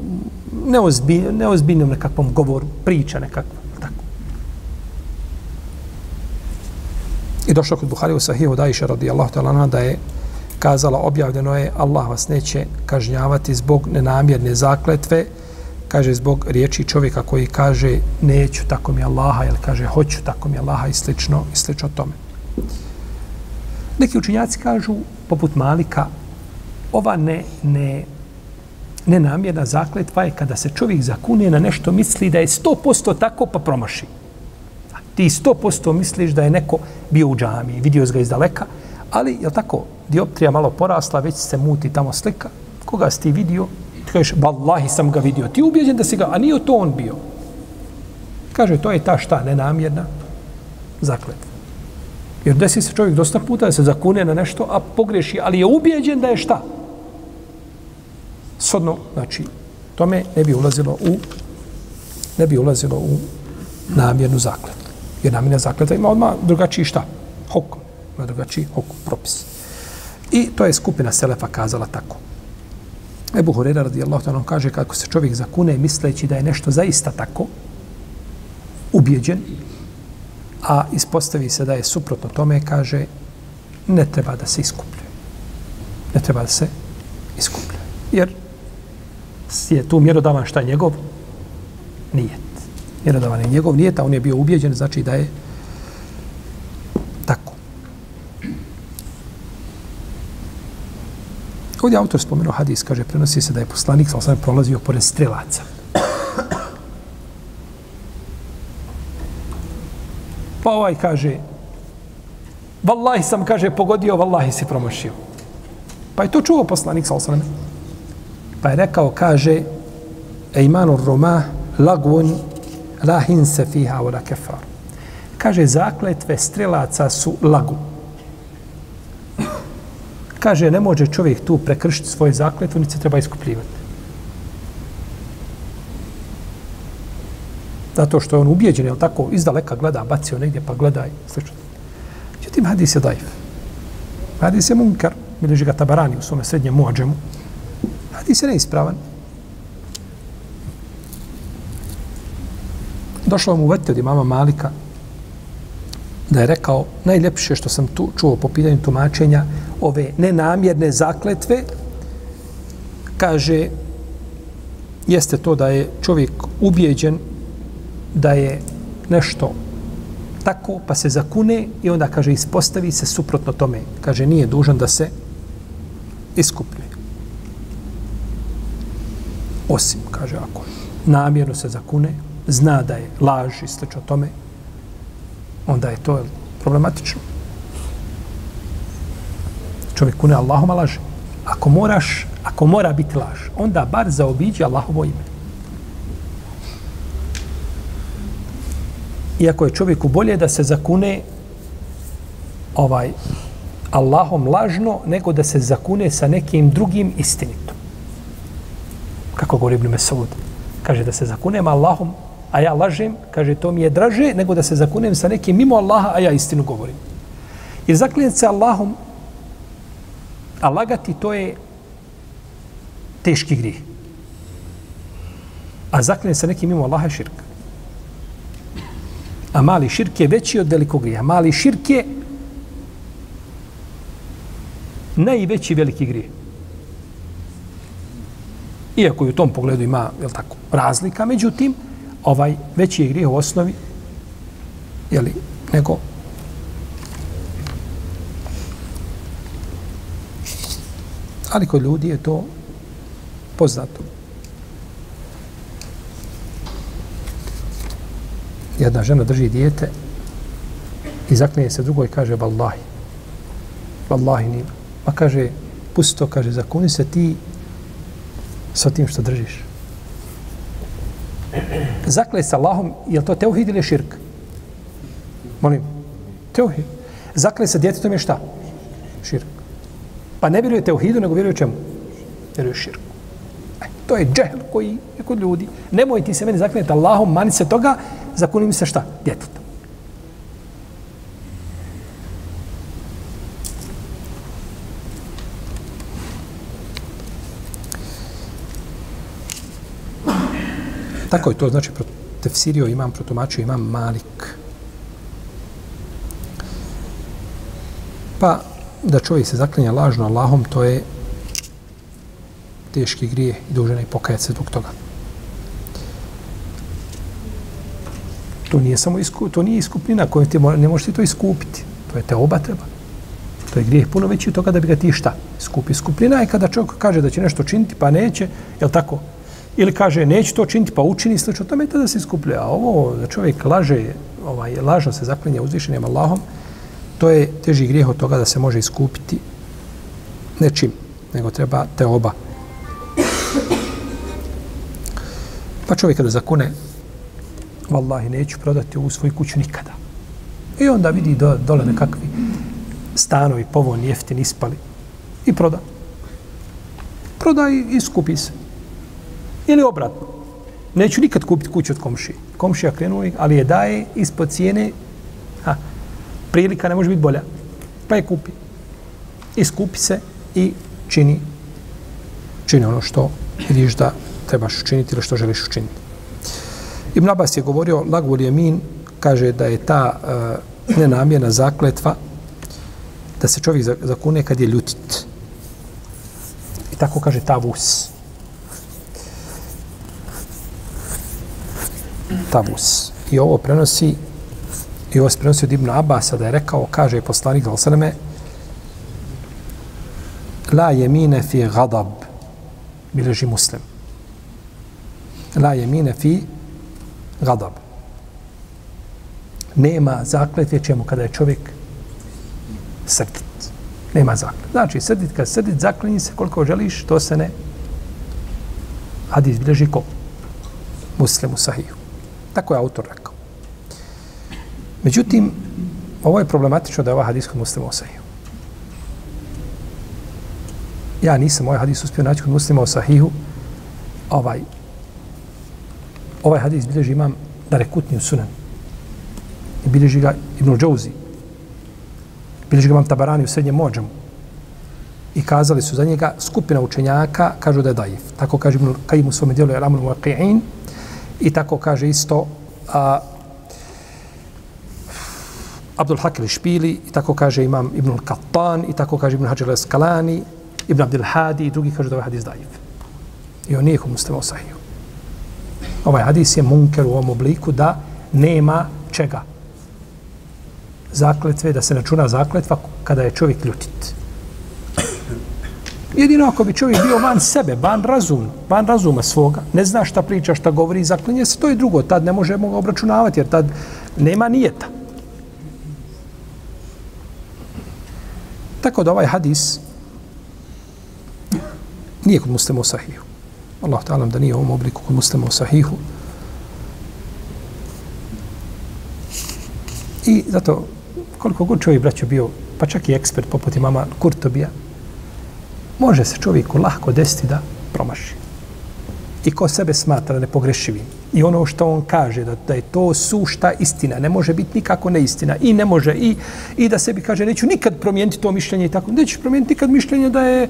neozbiljnom, neozbiljnom nekakvom govoru, priča nekakva. Tako. I došlo kod Buhari u sahihu da Ajša radijallahu ta'ala da je kazala, objavljeno je, Allah vas neće kažnjavati zbog nenamjerne zakletve, kaže zbog riječi čovjeka koji kaže neću tako mi Allaha ili kaže hoću tako mi Allaha i slično i slično tome. Neki učinjaci kažu poput Malika ova ne, ne, nenamjerna zakletva je kada se čovjek zakune na nešto misli da je 100% tako pa promaši. Ti 100% misliš da je neko bio u džami, vidio ga iz daleka, ali je tako, dioptrija malo porasla, već se muti tamo slika, koga si ti vidio, kažeš, vallahi sam ga vidio. Ti ubijeđen da si ga, a nije to on bio. Kaže, to je ta šta, nenamjerna zakletva. Jer desi se čovjek dosta puta da se zakune na nešto, a pogreši, ali je ubijeđen da je šta? Sodno, znači, tome ne bi ulazilo u ne bi ulazilo u namjernu zakletu. Jer namjerna zakleta ima odmah drugačiji šta? Hokom. Ima drugačiji hokom, propis. I to je skupina Selefa kazala tako. Ebu Horeira radijallahu ta'ala kaže kako se čovjek zakune misleći da je nešto zaista tako ubijeđen, a ispostavi se da je suprotno tome, kaže ne treba da se iskupljuje. Ne treba da se iskupljuje. Jer je tu mjerodavan šta njegov? Nijet. Mjerodavan je njegov nijet, a on je bio ubjeđen, znači da je tako. Ovdje autor spomenuo hadis, kaže, prenosi se da je poslanik sa osam prolazio pored strelaca. Pa ovaj kaže, vallahi sam, kaže, pogodio, vallahi si promašio. Pa je to čuo poslanik sa osam. Pa je rekao, kaže, e roma lagvun la se fiha u kefar. Kaže, zakletve strelaca su lagu kaže, ne može čovjek tu prekršiti svoje zakletvu, ni se treba iskupljivati. Zato što je on ubijeđen, jel tako, izdaleka gleda, bacio negdje, pa gledaj, slično. Međutim, hadis je daif. Hadis je munkar, bilježi ga tabarani u svome srednjem muadžemu. Hadis je neispravan. Došlo mu vete od imama Malika da je rekao najljepše što sam tu čuo po pitanju tumačenja ove nenamjerne zakletve kaže jeste to da je čovjek ubijeđen da je nešto tako, pa se zakune i onda, kaže, ispostavi se suprotno tome. Kaže, nije dužan da se iskupljuje. Osim, kaže, ako namjerno se zakune, zna da je laž i slično tome, onda je to problematično. Čovjek kune Allahom, a laže. Ako moraš, ako mora biti laž, onda bar zaobiđi Allahovo ime. Iako je čovjeku bolje da se zakune ovaj Allahom lažno nego da se zakune sa nekim drugim istinitom. Kako govori Ibn Mesud? Kaže da se zakunem Allahom, a ja lažem, kaže to mi je draže nego da se zakunem sa nekim mimo Allaha, a ja istinu govorim. Jer zaklinjati se Allahom, a lagati to je teški grih. A zaklinjati se nekim mimo Allaha je širka. A mali širk je veći od velikog grija. Mali širk je najveći veliki grije. Iako i u tom pogledu ima je tako, razlika, međutim, ovaj veći je grijeh u osnovi je li, nego ali kod ljudi je to poznato. Jedna žena drži dijete i zaklinje se drugoj i kaže vallahi. Vallahi nima. Pa kaže, pusti to, kaže, zakuni se ti sa tim što držiš. Zakle se Allahom, je li to teuhid ili širk? Molim, teuhid. Zakle se djetetom je šta? Širk. Pa ne vjeruje teuhidu, nego vjeruje čemu? Vjeruje širku. E, to je džehl koji je kod ljudi. Nemoj ti se meni zaklinjati Allahom, mani se toga, zakuni mi se šta? Djetetom. Tako je to, znači, tefsirio imam, protumačio imam Malik. Pa, da čovjek se zaklinja lažno Allahom, to je teški grije i dužene i pokajati se zbog toga. To nije samo isku, to nije iskupnina koju ti ne možeš ti to iskupiti. To je te oba treba. To je grijeh puno veći od toga da bi ga ti šta skupi. Iskupnina je kada čovjek kaže da će nešto činiti pa neće, je tako? Ili kaže neće to činiti pa učini slično tome, tada se iskuplja. A ovo da čovjek laže, ovaj, lažno se zaklinje uzvišenim Allahom, to je teži grijeh od toga da se može iskupiti nečim, nego treba te oba. Pa čovjek kada zakune vallahi neću prodati ovu svoju kuću nikada. I onda vidi do, dole nekakvi stanovi povoljni, jeftini, ispali. I proda. Proda i, iskupi skupi se. Ili obratno. Neću nikad kupiti kuću od komšije. Komšija krenuo, ali je daje ispod cijene. Ha, prilika ne može biti bolja. Pa je kupi. Iskupi se i čini čini ono što vidiš da trebaš učiniti ili što želiš učiniti. Ibn Abbas je govorio, Lagul Jemin kaže da je ta eh, uh, nenamjena zakletva da se čovjek zakune kad je ljutit. I tako kaže tavus. Tavus. I ovo prenosi i ovo se prenosi od Ibn Abasa da je rekao, kaže poslanik Zalsaleme, la jemine fi gadab, bileži muslim. La jemine fi gadab. Nema zakletve čemu kada je čovjek srdit. Nema zakletve. Znači, srdit, kad srdit, zaklinji se koliko želiš, to se ne hadis bilježi ko? Muslimu sahiju. Tako je autor rekao. Međutim, ovo je problematično da je ovaj hadis kod muslima sahiju. Ja nisam ovaj hadis uspio naći kod muslima o sahihu, ovaj, ovaj hadis bilježi imam da rekutni u sunan. I bilježi ga Ibn Džouzi. Bilježi ga imam Tabarani u srednjem mođamu. i kazali su za njega skupina učenjaka kažu da je daif. Tako kaže Ibn Qayyim u svom dijelu Al-Amr Waqi'in i tako kaže isto a, Abdul Hakil Špili i tako kaže imam Ibn Qattan i tako kaže Ibn Hajar Eskalani Ibn Abdul Hadi i drugi kažu da je ovaj hadis daif. I on nije kod muslima sahiju. Ovaj hadis je munker u ovom obliku da nema čega. Zakletve, da se računa zakletva kada je čovjek ljutit. Jedino ako bi čovjek bio van sebe, van razum, van razuma svoga, ne zna šta priča, šta govori, zaklinje se, to je drugo. Tad ne možemo ga obračunavati, jer tad nema nijeta. Tako da ovaj hadis nije kod muslima u. Allah ta'alam da nije u ovom obliku kod muslima u sahihu. I zato, koliko god čovjek braćo bio, pa čak i ekspert poput imama Kurtobija, može se čovjeku lahko desiti da promaši. I ko sebe smatra nepogrešivim. I ono što on kaže, da, da je to sušta istina, ne može biti nikako neistina. I ne može, i, i da sebi kaže, neću nikad promijeniti to mišljenje i tako. Nećeš promijeniti nikad mišljenje da je e,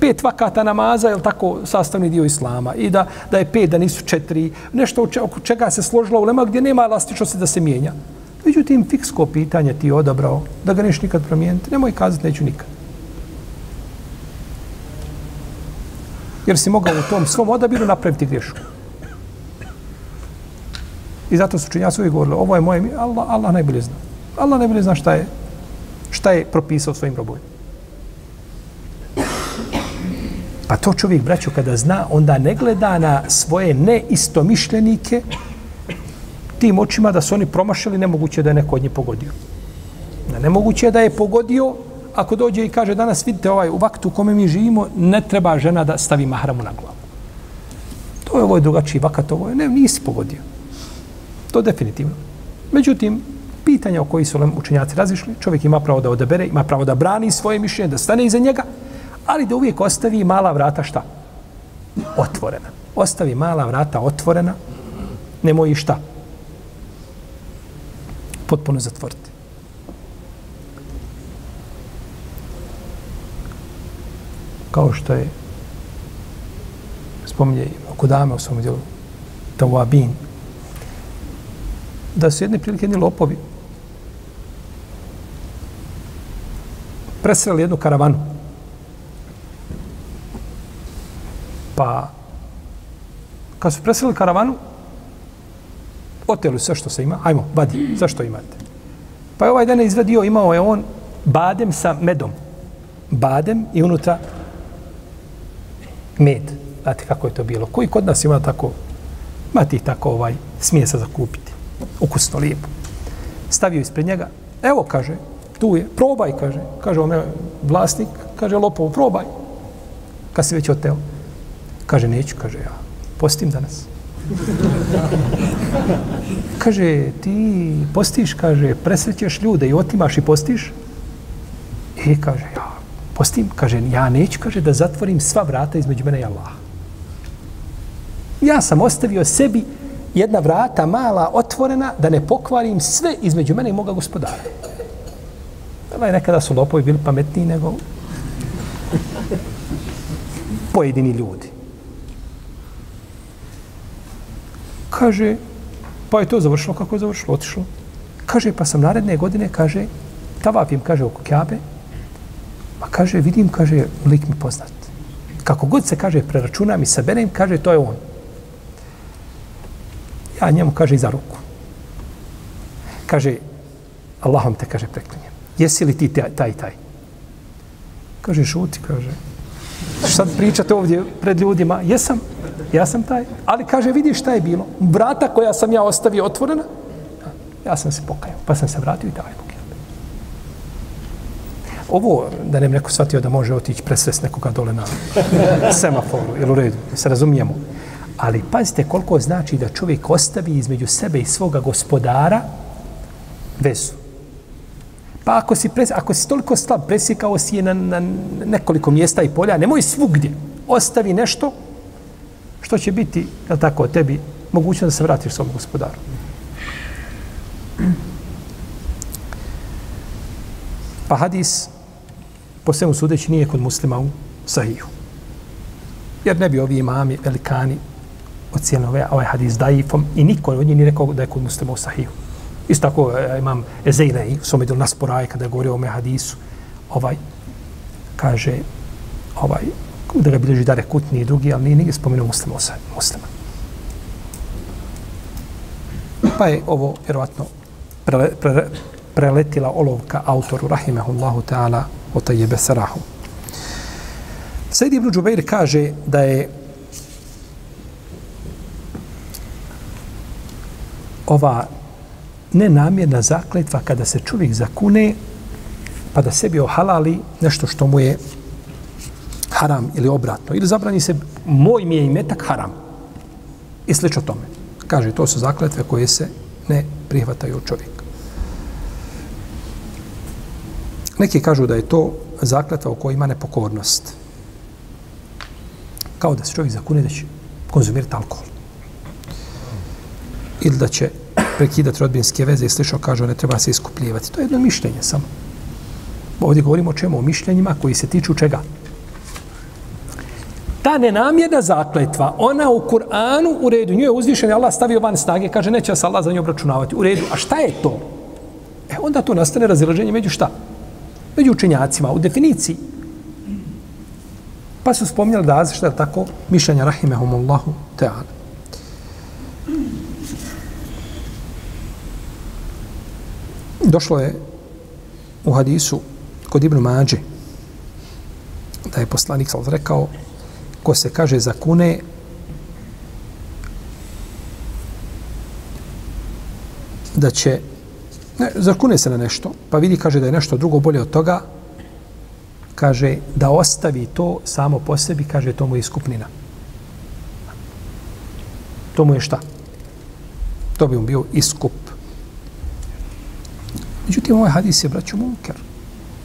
pet vakata namaza, je tako, sastavni dio islama. I da, da je pet, da nisu četiri. Nešto oko čega se složila ulema gdje nema elastičnosti da se mijenja. Međutim, fiksko pitanje ti je odabrao da ga neš nikad promijeniti. Nemoj kazati, neću nikad. jer si mogao u tom svom odabiru napraviti grešku. I zato su činjaci uvijek govorili, ovo je moje, Allah, Allah najbolje zna. Allah najbolje zna šta je, šta je propisao svojim robojima. Pa to čovjek, braću, kada zna, onda ne gleda na svoje neistomišljenike tim očima da su oni promašili, nemoguće da je neko od njih pogodio. Da nemoguće da je pogodio ako dođe i kaže danas vidite ovaj u vaktu u kome mi živimo, ne treba žena da stavi mahramu na glavu. To je ovo je drugačiji vakat, ovo je, ne, nisi pogodio. To definitivno. Međutim, pitanja o koji su učenjaci razišli, čovjek ima pravo da odabere, ima pravo da brani svoje mišljenje, da stane iza njega, ali da uvijek ostavi mala vrata šta? Otvorena. Ostavi mala vrata otvorena, nemoj šta? Potpuno zatvoriti. kao što je spominje oko dame u svom djelu Tawabin da su jedne prilike jedni lopovi presreli jednu karavanu pa kad su presreli karavanu oteli sve što se ima ajmo, vadi, zašto imate pa je ovaj dan izvadio imao je on badem sa medom badem i unutra med. Znate kako je to bilo? Koji kod nas ima tako, ima ti tako ovaj, smije se zakupiti. Ukusno, lijepo. Stavio ispred njega. Evo, kaže, tu je, probaj, kaže. Kaže ome vlasnik, kaže, lopovo, probaj. Kad si već oteo. Kaže, neću, kaže, ja postim danas. kaže, ti postiš, kaže, presrećeš ljude i otimaš i postiš? I kaže, ja, postim, kaže, ja neću, kaže, da zatvorim sva vrata između mene i Allaha. Ja sam ostavio sebi jedna vrata mala, otvorena, da ne pokvarim sve između mene i moga gospodara. je nekada su lopovi bili pametniji nego pojedini ljudi. Kaže, pa je to završilo kako je završilo, otišlo. Kaže, pa sam naredne godine, kaže, tavapim, kaže, oko kjabe, Pa kaže, vidim, kaže, lik mi poznat. Kako god se kaže, preračunam i saberem, kaže, to je on. Ja njemu, kaže, i za ruku. Kaže, Allahom te, kaže, preklinjem. Jesi li ti taj, taj? Kaže, šuti, kaže. Sad pričate ovdje pred ljudima? Jesam, ja sam taj. Ali kaže, vidi šta je bilo. Vrata koja sam ja ostavio otvorena, ja sam se pokajao, pa sam se vratio i daj ovo, da ne neko shvatio da može otići presres nekoga dole na semaforu, jel u redu, se razumijemo. Ali pazite koliko znači da čovjek ostavi između sebe i svoga gospodara vezu. Pa ako si, pres, ako si toliko slab, presjekao si je na, na nekoliko mjesta i polja, nemoj svugdje. Ostavi nešto što će biti, je tako, tebi mogućno da se vratiš svom gospodaru. Pa hadis po svemu sudeći nije kod muslima u sahiju. Jer ne bi ovi imami, velikani, ocijenili ovaj, ovaj hadis daifom i niko od njih nije rekao da je kod muslima u sahiju. Isto tako e, imam Ezeinej, u svome delu nasporaj, kada je govorio o ome hadisu, ovaj, kaže, ovaj, da ga bilježi Dare Kutni i drugi, ali nije nije spomenuo muslima u sahiju. Muslima. Pa je ovo, vjerovatno, prele, pre, preletila olovka autoru, rahimehullahu ta'ala, o tajjebe sarahu. Said ibn Đubeir kaže da je ova nenamjerna zakletva kada se čovjek zakune pa da sebi ohalali nešto što mu je haram ili obratno. Ili zabrani se moj mi je imetak haram. I slično tome. Kaže, to su zakletve koje se ne prihvataju od čovjeka. Neki kažu da je to zakletva u kojoj ima nepokornost. Kao da se čovjek zakune da će konzumirati alkohol. Ili da će prekidati rodbinske veze i slično kažu ne treba se iskupljivati. To je jedno mišljenje samo. Ovdje govorimo o čemu? O mišljenjima koji se tiču čega? Ta nenamjerna zakletva, ona u Kur'anu u redu, nju je uzvišen, Allah stavio van snage, kaže neće se Allah za nju obračunavati. U redu, a šta je to? E onda to nastane razilaženje među šta? Među učenjacima, u definiciji. Pa su spomnjali da šta je tako mišljenja rahimehumullahu ta'ala. Došlo je u hadisu kod Ibnu Mađe da je poslanik sal rekao ko se kaže za kune da će ne, zakune se na nešto pa vidi kaže da je nešto drugo bolje od toga kaže da ostavi to samo po sebi kaže to mu je iskupnina to mu je šta? To bi mu bio iskup. Međutim, ovaj hadis je, braću, munker.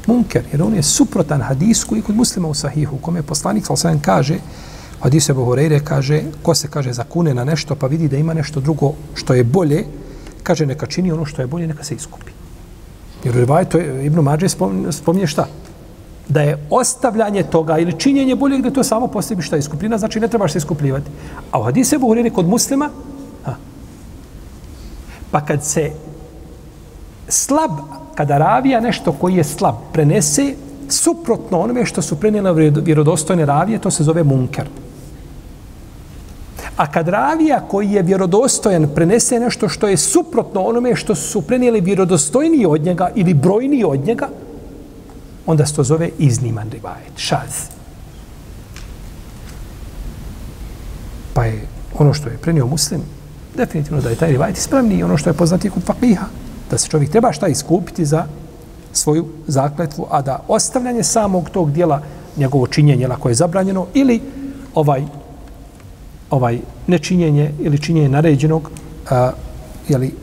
Munker, jer on je suprotan hadis koji kod muslima u sahihu, kome je poslanik, sal sam kaže, hadis je Buhureyre, kaže, ko se kaže zakune na nešto, pa vidi da ima nešto drugo što je bolje, kaže, neka čini ono što je bolje, neka se iskupi. Jer Rivaj, to je, Ibn Mađe spominje šta? Da je ostavljanje toga ili činjenje bolje gdje to samo po sebi šta je iskupljena, znači ne trebaš se iskupljivati. A u hadise Buhureyre kod muslima, pa kad se slab, kada ravija nešto koji je slab, prenese suprotno onome što su prenijeli vjerodostojne ravije, to se zove munker. A kad ravija koji je vjerodostojan prenese nešto što je suprotno onome što su prenijeli vjerodostojniji od njega ili brojniji od njega, onda se to zove izniman rivajet, šaz. Pa je ono što je prenio muslim, definitivno da je taj rivajet ispravniji ono što je poznati kod fakliha da se čovjek treba šta iskupiti za svoju zakletvu, a da ostavljanje samog tog dijela njegovo činjenje lako je zabranjeno ili ovaj ovaj nečinjenje ili činjenje naređenog a, jeli,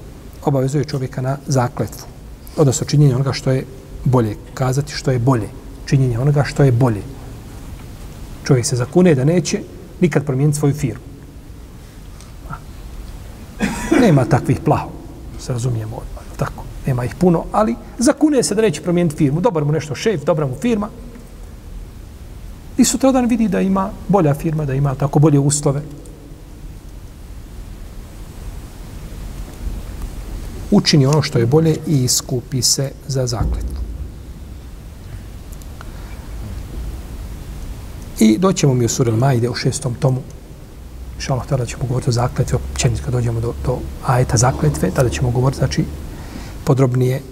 obavezuje čovjeka na zakletvu. Odnosno činjenje onoga što je bolje. Kazati što je bolje. Činjenje onoga što je bolje. Čovjek se zakune da neće nikad promijeniti svoju firmu. Nema takvih plahov. Se razumijemo odmah nema ih puno, ali zakune se da neće promijeniti firmu, dobar mu nešto šef, dobra mu firma. I sutradan vidi da ima bolja firma, da ima tako bolje uslove. Učini ono što je bolje i iskupi se za zakletvu. I doćemo mi u Surel Majde u šestom tomu. Inša tada ćemo govoriti o zakletvi, općenit kad dođemo do, do ajeta zakletve, tada ćemo govoriti, znači, podrobnije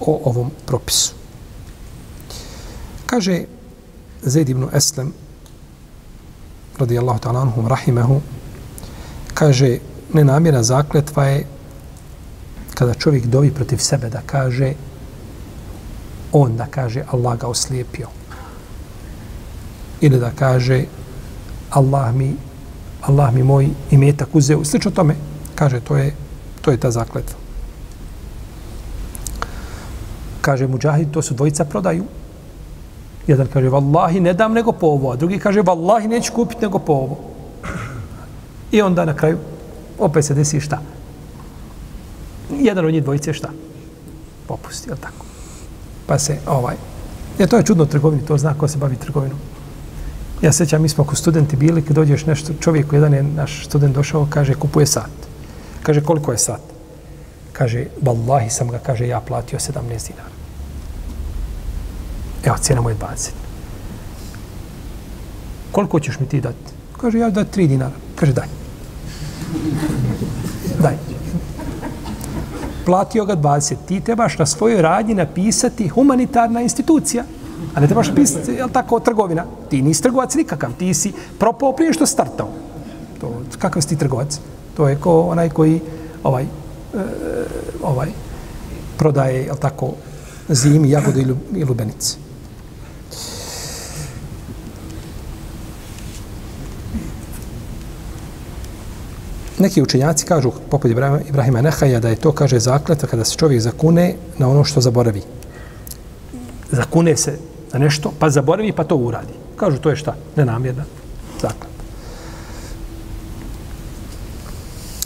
o ovom propisu. Kaže Zaid ibn Eslem, radijallahu ta'ala anhum rahimehu, kaže, nenamjera zakletva je kada čovjek dovi protiv sebe da kaže on da kaže Allah ga oslijepio. Ili da kaže Allah mi Allah mi moj imetak uzeo. Slično tome, kaže, to je, to je ta zakletva kaže Mujahid, to su dvojica prodaju. Jedan kaže, vallahi ne dam nego po ovo, a drugi kaže, vallahi neću kupiti nego po ovo. I onda na kraju opet se desi šta? Jedan od njih dvojice šta? Popusti, je tako? Pa se ovaj Ja, to je čudno u trgovini, to zna ko se bavi trgovinom. Ja sećam, mi smo ako studenti bili, kad dođeš nešto, čovjek, jedan je naš student došao, kaže, kupuje sat. Kaže, koliko je sat? Kaže, vallahi sam ga, kaže, ja platio 17 dinara. Evo, cijena mu je 20. Koliko ćeš mi ti dati? Kaže, ja da 3 dinara. Kaže, daj. Daj. Platio ga 20. Ti trebaš na svojoj radnji napisati humanitarna institucija. A ne trebaš napisati, jel tako, trgovina. Ti nisi trgovac nikakav. Ti si propao prije što startao. To, kakav si ti trgovac? To je ko onaj koji ovaj, e, ovaj prodaje, jel tako, zimi, jagode i lubenice. Neki učenjaci kažu, poput Ibrahima Nehaja, da je to, kaže, zakleta kada se čovjek zakune na ono što zaboravi. Zakune se na nešto, pa zaboravi, pa to uradi. Kažu, to je šta? Nenamjerna zakleta.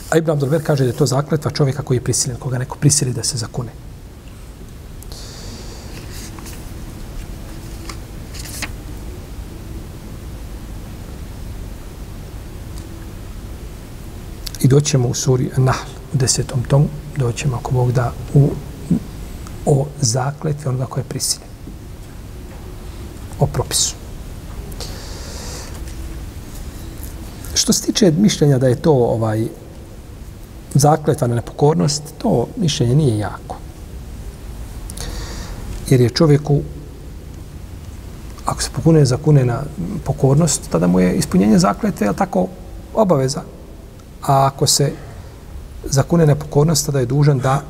A Ibn Abdulver kaže da je to zakletva čovjeka koji je prisiljen, koga neko prisili da se zakune. Doćemo u suri Nahl, u desetom tomu, doćemo ako Bog da u, o zakletvi onoga koje je prisiljen. O propisu. Što se tiče mišljenja da je to ovaj zakletva na nepokornost, to mišljenje nije jako. Jer je čovjeku, ako se pokune zakune na pokornost, tada mu je ispunjenje zakletve, tako, obaveza. A ako se zakune na pokornost, tada je dužan da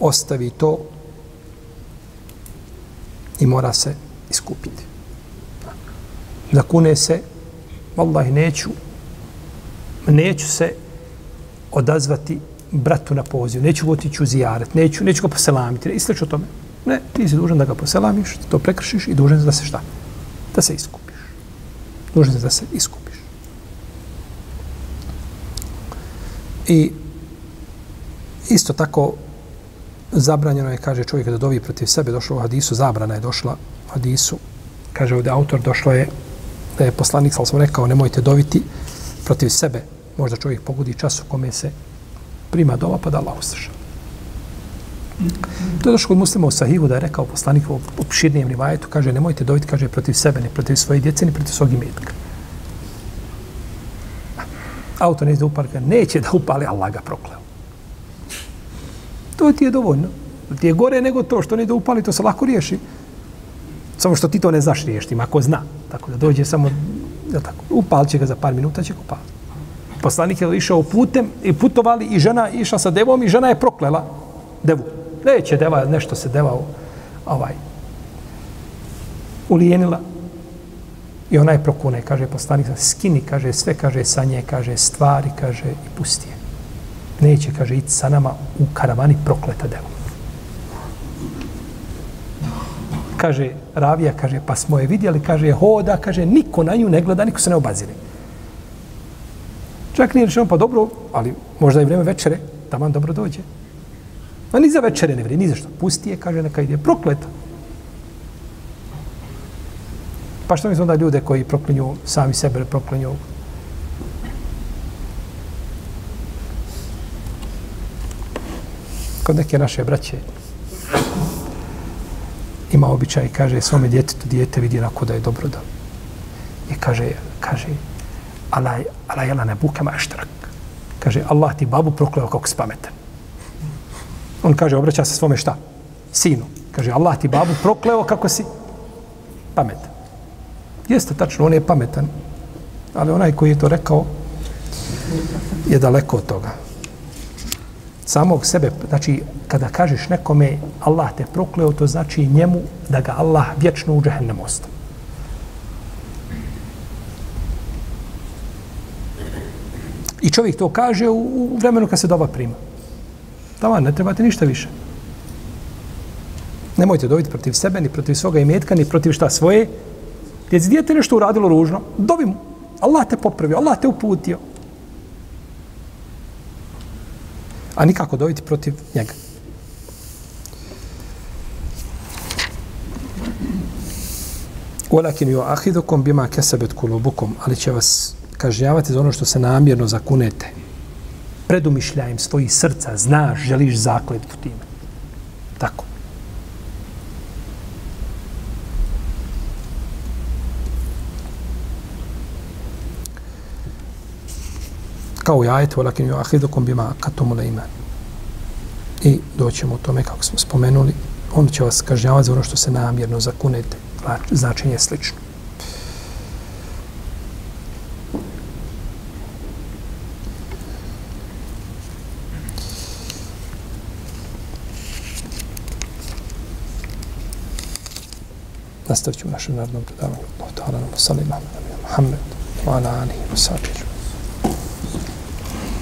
ostavi to i mora se iskupiti. Zakune se, vallahi, neću, neću se odazvati bratu na poziv, neću otići u zijaret, neću, neću ga poselamiti, i o tome. Ne, ti si dužan da ga poselamiš, to prekršiš i dužan da se šta? Da se iskupiš. Dužan da se iskupiš. I isto tako zabranjeno je, kaže čovjek da dovi protiv sebe, došlo u hadisu, zabrana je došla u hadisu, kaže ovdje autor, došlo je da je poslanik, ali sam rekao, nemojte doviti protiv sebe, možda čovjek pogodi čas u kome se prima dova, pa da Allah usrša. To je došlo kod muslima u Sahihu da je rekao poslanik u opširnijem rivajetu, kaže, nemojte doviti, kaže, protiv sebe, ni protiv svoje djece, ni protiv svog imetka. Auto neće da upali, neće da upali, Allah ga prokleo. To ti je dovoljno. Ti je gore nego to što ne da upali, to se lako riješi. Samo što ti to ne znaš riješiti, ako zna. Tako da dođe samo, da tako, upali će ga za par minuta, će ga upali poslanik je išao putem i putovali i žena išla sa devom i žena je proklela devu. Neće deva, nešto se deva ovaj, ulijenila. I ona je prokune, kaže poslanik, skini, kaže sve, kaže sa nje, kaže stvari, kaže i pusti je. Neće, kaže, ići sa nama u karavani prokleta devu. Kaže, Ravija, kaže, pa smo je vidjeli, kaže, hoda, kaže, niko na nju ne gleda, niko se ne obaziri. Čak nije rečeno, pa dobro, ali možda je vrijeme večere, da vam dobro dođe. Ma ni za večere ne vrijeme, ni za što. Pusti je, kaže, neka ide prokleta. Pa što mislim onda ljude koji proklinju sami sebe, proklinju kod neke naše braće ima običaj, kaže, svome djetetu, djete vidi onako da je dobro da. I kaže, kaže, ala, ala jela ne bukema eštrak. Kaže, Allah ti babu prokleo kako si pametan. On kaže, obraća se svome šta? Sinu. Kaže, Allah ti babu prokleo kako si pametan. Jeste tačno, on je pametan. Ali onaj koji je to rekao je daleko od toga. Samog sebe, znači, kada kažeš nekome Allah te prokleo, to znači njemu da ga Allah vječno u džehennem ostavi. I čovjek to kaže u, u vremenu kad se doba prima. Tava, ne trebate ništa više. Nemojte dobiti protiv sebe, ni protiv svoga imetka, ni protiv šta svoje. Djeci dijete nešto uradilo ružno, dobi mu. Allah te popravio, Allah te uputio. A nikako dobiti protiv njega. Walakin yu'akhidukum bima kasabat kulubukum, ali će vas kažnjavati za ono što se namjerno zakunete. Predumišljajem svojih srca, znaš, želiš zakletvu time. Tako. Kao u jajetu, ajet, ju ahidukum bima katumul iman. I doćemo u tome, kako smo spomenuli, on će vas kažnjavati za ono što se namjerno zakunete. Znači, značenje je slično. Nastavit ćemo našem narodnom predavanju. Allah ta'ala nam salli Muhammed wa ala alihi wa sahbihi.